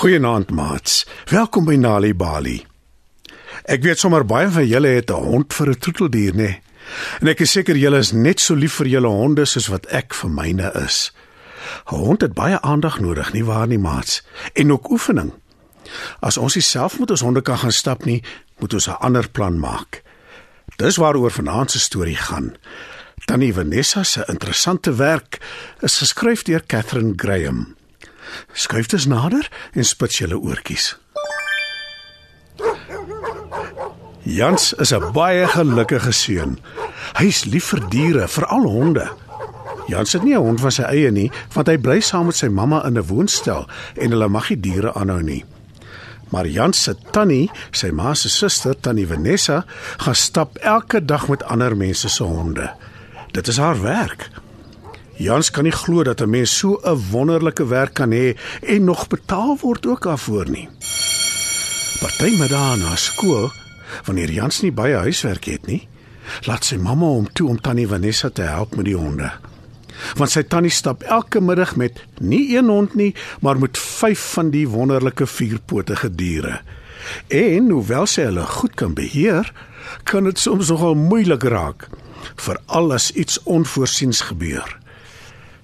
Goeienaand maats. Welkom by Nali Bali. Ek weet sommer baie van julle het 'n hond vir 'n troeteldier, nê? Nee? En ek is seker julle is net so lief vir julle honde soos wat ek vir myne is. 'n Hond het baie aandag nodig, nie waar nie, maats? En ook oefening. As ons self met ons honde kan gaan stap nie, moet ons 'n ander plan maak. Dis waaroor vanaand se storie gaan. Tannie Vanessa se interessante werk is geskryf deur Catherine Graham. Skuif dus nader en spits julle oortjies. Jans is 'n baie gelukkige seun. Hy's lief vir diere, veral honde. Jans het nie 'n hond van sy eie nie, want hy bly saam met sy mamma in 'n woonstel en hulle mag nie diere aanhou nie. Maar Jans se tannie, sy ma se suster, tannie Vanessa, gaan stap elke dag met ander mense se honde. Dit is haar werk. Jans kan nie glo dat 'n mens so 'n wonderlike werk kan hê en nog betaal word ook daarvoor nie. Partytjie na skool, wanneer Jans nie baie huiswerk het nie, laat sy mamma hom toe om tannie Vanessa te help met die honde. Want sy tannie stap elke middag met nie een hond nie, maar met 5 van die wonderlike vierpotige diere. En hoewel sy hulle goed kan beheer, kan dit soms nogal moeilik raak, veral as iets onvoorsiens gebeur.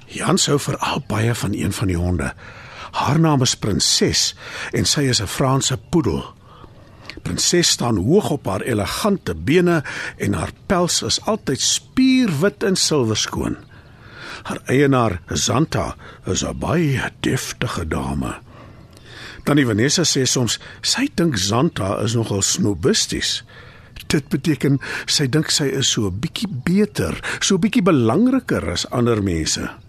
Jan sou veral baie van een van die honde. Haar naam is Prinses en sy is 'n Franse poedel. Prinses staan hoog op haar elegante bene en haar pels is altyd spierwit en silwerskoon. Haar eienaar, Zanta, is 'n baie deftige dame. Tannie Vanessa sê soms sy dink Zanta is nogal snobisties. Dit beteken sy dink sy is so 'n bietjie beter, so 'n bietjie belangriker as ander mense.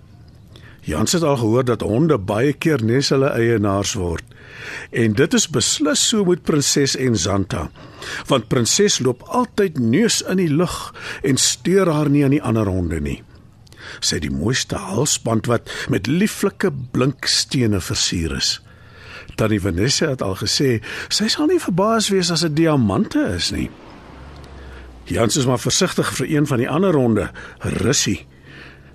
Jans het al gehoor dat honde baie keer nes hulle eienaars word. En dit is beslis so met prinses en Zanta. Want prinses loop altyd neus in die lug en steur haar nie aan die ander honde nie. Sy het die mooiste halsband wat met lieflike blinkstene versier is. Tannie Vanessa het al gesê sy sal nie verbaas wees as dit diamante is nie. Jans is maar versigtig vir een van die ander honde, Russie.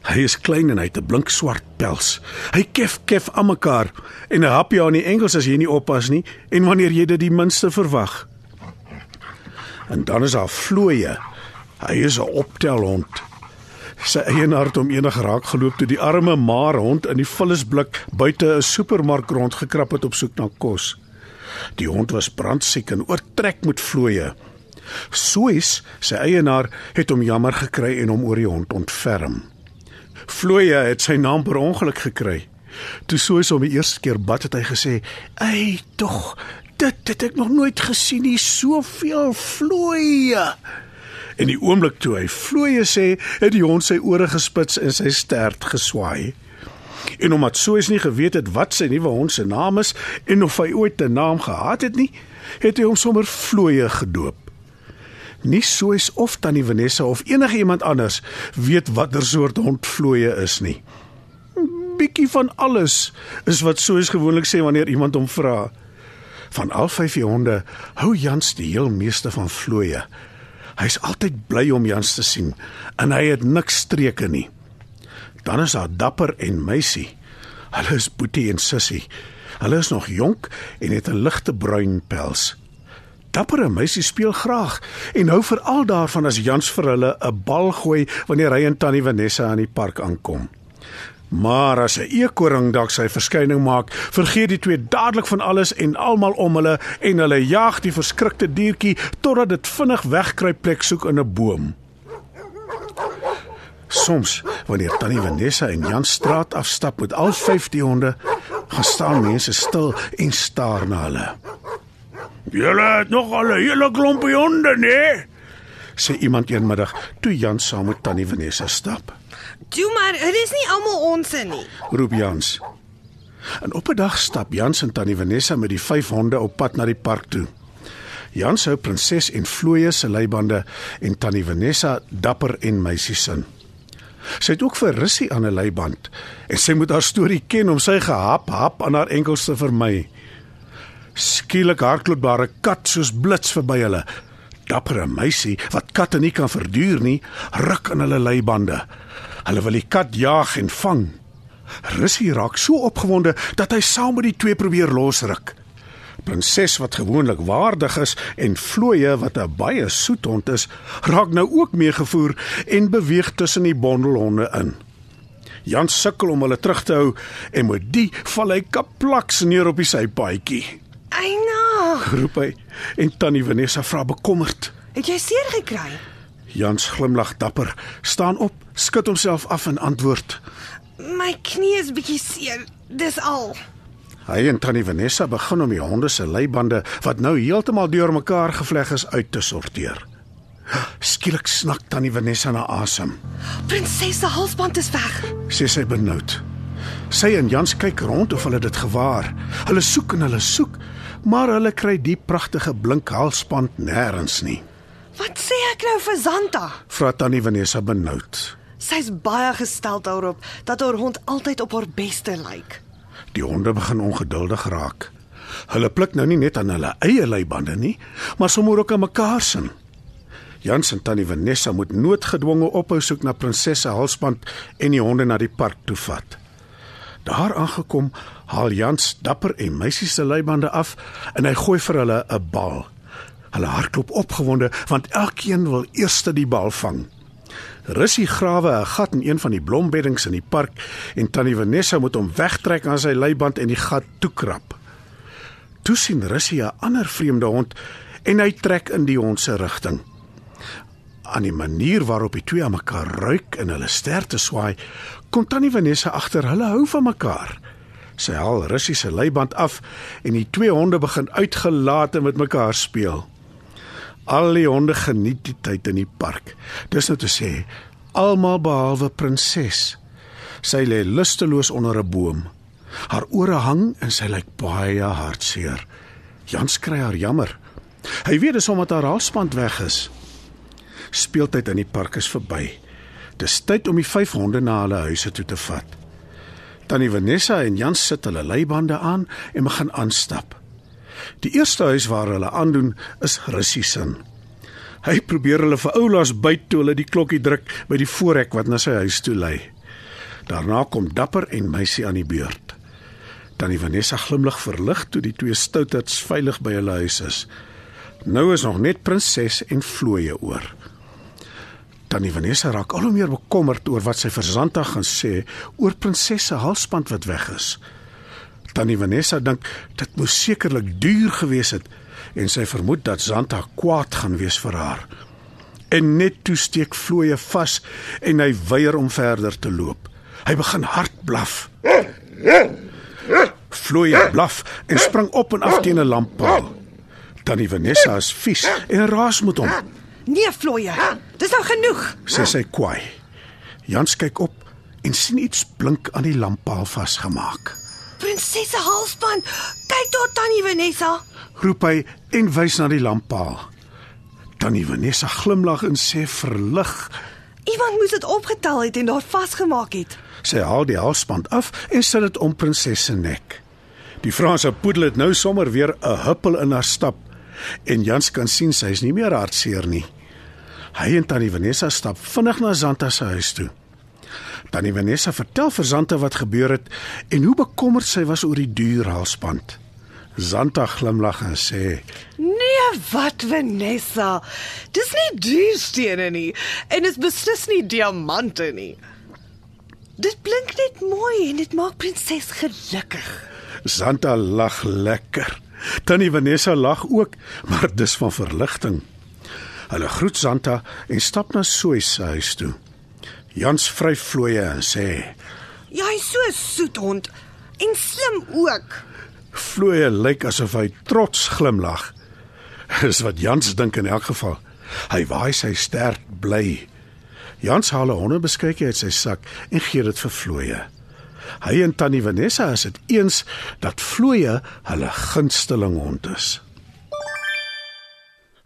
Hy is klein en hy het 'n blink swart pels. Hy kef kef aan mekaar en 'n hapjie aan die enkels as jy nie oppas nie en wanneer jy dit die minste verwag. En dan is daar vloeie. Hy is 'n optelhond. Sy eienaar het hom eendag raak geloop toe die arme maar hond in die vullisblik buite 'n supermark rondgekrap het op soek na kos. Die hond was brandsiek en oortrek met vloeie. Soos sy eienaar het hom jammer gekry en hom oor die hond ontferm. Floya het sy naam per ongeluk gekry. Toe soos hom die eerste keer bad het hy gesê: "Ey, tog, dit het ek nog nooit gesien nie, soveel Floya." En die oomblik toe hy Floya sê, het die hond sy ore gespits en sy stert geswaai. En omdat Soos nie geweet het wat sy nuwe hond se naam is en of hy ooit 'n naam gehad het nie, het hy hom sommer Floya gedoop nie soos of tannie Vanessa of enige iemand anders weet watter soort hond vloeie is nie. Bietjie van alles is wat soos gewoonlik sê wanneer iemand hom vra. Van al vyf honde hou Jans die heel meeste van vloeie. Hy's altyd bly om Jans te sien en hy het niks streke nie. Dan is daar Dapper en Meisie. Hulle is Boetie en Sissie. Hulle is nog jonk en het 'n ligte bruin pels. Dappere meisies speel graag en hou veral daarvan as Jans vir hulle 'n bal gooi wanneer hy en Tannie Vanessa aan die park aankom. Maar as 'n eekoring dalk sy verskyning maak, vergeet die twee dadelik van alles en almal om hulle en hulle jag die verskrikte diertjie totdat dit vinnig wegkruip plek soek in 'n boom. Soms, wanneer Tannie Vanessa en Jan straat afstap met al 5 die honde, gaan staan mense stil en staar na hulle. Julle het nog al 'n hele klompie honde, nee? sê iemand eenmiddag toe Jan saam met Tannie Vanessa stap. "Toe maar, dit is nie almal onsse nie," roep Jans. En op 'n dag stap Jans en Tannie Vanessa met die vyf honde op pad na die park toe. Jans hou prinses en vloeie se leibande en Tannie Vanessa dapper en meisie sin. Sy het ook vir Rissie aan 'n leiband en sy moet haar storie ken om sy gehap hap aan haar enkels te vermy. Skielik hardloopbare kat soos blits verby hulle. Dappere meisie wat katte nie kan verduur nie, ruk in hulle leibande. Hulle wil die kat jag en vang. Russie raak so opgewonde dat hy saam met die twee probeer losruk. Prinses wat gewoonlik waardig is en Vlooie wat 'n baie soet hond is, raak nou ook meegevoer en beweeg tussen die bondelhonde in. Jan sukkel om hulle terug te hou en met die val hy kaplaks neer op die sypaadjie. Roep hy en tannie Vanessa vra bekommerd. het jy seer gekry? Jans glimlag dapper, staan op, skud homself af en antwoord. My knie is bietjie seer. Dis al. Hy en tannie Vanessa begin om die honde se leibande wat nou heeltemal deurmekaar gevleg is uit te sorteer. Skielik snak tannie Vanessa na asem. Prinses se halsband is weg. sê sy benoud. Sy en Jans kyk rond of hulle dit gewaar. Hulle soek en hulle soek, maar hulle kry die pragtige blink halsband nêrens nie. Wat sê ek nou vir Zanta? Vra tannie Vanessa benoud. Sy's baie gestel daarop dat haar hond altyd op haar beste lyk. Die honde begin ongeduldig raak. Hulle pluk nou nie net aan hulle eie leibande nie, maar sommer ook aan mekaar se. Jans en tannie Vanessa moet noodgedwonge ophou soek na prinsesse halsband en die honde na die park toe vat. Daar aangekom, haal Jans dapper en meisie se leibande af en hy gooi vir hulle 'n bal. Hulle hardloop opgewonde want elkeen wil eers die bal vang. Russie grawe 'n gat in een van die blombeddings in die park en tannie Vanessa moet hom wegtrek aan sy leiband en die gat toekrap. Toe sien Russie 'n ander vreemde hond en hy trek in die hond se rigting. Aan die manier waarop die twee aan mekaar ruik en hulle sterte swaai, kom tannie Vanessa agter hulle hou van mekaar. Sy haal Russie se leiband af en die twee honde begin uitgelate met mekaar speel. Al die honde geniet die tyd in die park. Dis nou te sê, almal behalwe prinses. Sy lê lusteloos onder 'n boom. Haar ore hang en sy lyk baie hartseer. Jans kry haar jammer. Hy weet dis omdat haar halsband weg is. Speeltyd in die park is verby. Dis tyd om die vyf honde na hulle huise toe te vat. Tannie Vanessa en Jans sit hulle leibande aan en begin aanstap. Die eerste huis waar hulle aandoen is Russie se. Hy probeer hulle vir oulaas byt toe hulle die klokkie druk by die voorhek wat na sy huis toe lei. Daarna kom Dapper en Meisie aan die beurt. Tannie Vanessa glimlag verlig toe die twee stouterds veilig by hulle huis is. Nou is nog net prinses en vlooie oor. Tannie Vanessa raak al hoe meer bekommerd oor wat sy vir Santa gaan sê oor prinses se halsband wat weg is. Tannie Vanessa dink dit moes sekerlik duur gewees het en sy vermoed dat Santa kwaad gaan wees vir haar. En net toe steek vlooie vas en hy weier om verder te loop. Hy begin hard blaf. Vlooie blaf en spring op en af teen 'n lamppaal. Tannie Vanessa is vies en raas met hom. Nee, Vlooie. Dis nou genoeg. sê sy kwaai. Jans kyk op en sien iets blink aan die lamppaal vasgemaak. Prinses se halsband. Kyk daar tannie Vanessa. Roep hy en wys na die lamppaal. Tannie Vanessa glimlag en sê verlig. Iemand moes dit opgetel het en daar vasgemaak het. Sy haal die halsband af en sit dit om prinses se nek. Die Franse poedel het nou sommer weer 'n huppel in haar stap en Jans kan sien sy is nie meer hartseer nie. Hy en Tannie Vanessa stap vinnig na Zanta se huis toe. Tannie Vanessa vertel vir Zanta wat gebeur het en hoe bekommerd sy was oor die duur halsband. Zanta glimlag en sê: Nee, wat Vanessa? Dis nie duurstene nie en is beslis nie diamante nie. Dit blink net mooi en dit maak prinses gelukkig. Zanta lag lekker. Tannie Vanessa lag ook, maar dis van verligting. Hulle groet Zanta en stap na Soy se huis toe. Jans vryf vlooie en sê: Jy's so 'n soet hond en slim ook. "Vlooie lyk asof hy trots glimlag." Dis wat Jans dink in elk geval. Hy waai sy stert bly. Jans haal 'n hondebeskuitjie uit sy sak en gee dit vir Vlooie. Hy en Tannie Vanessa is dit eens dat Vlooie hulle gunsteling hond is.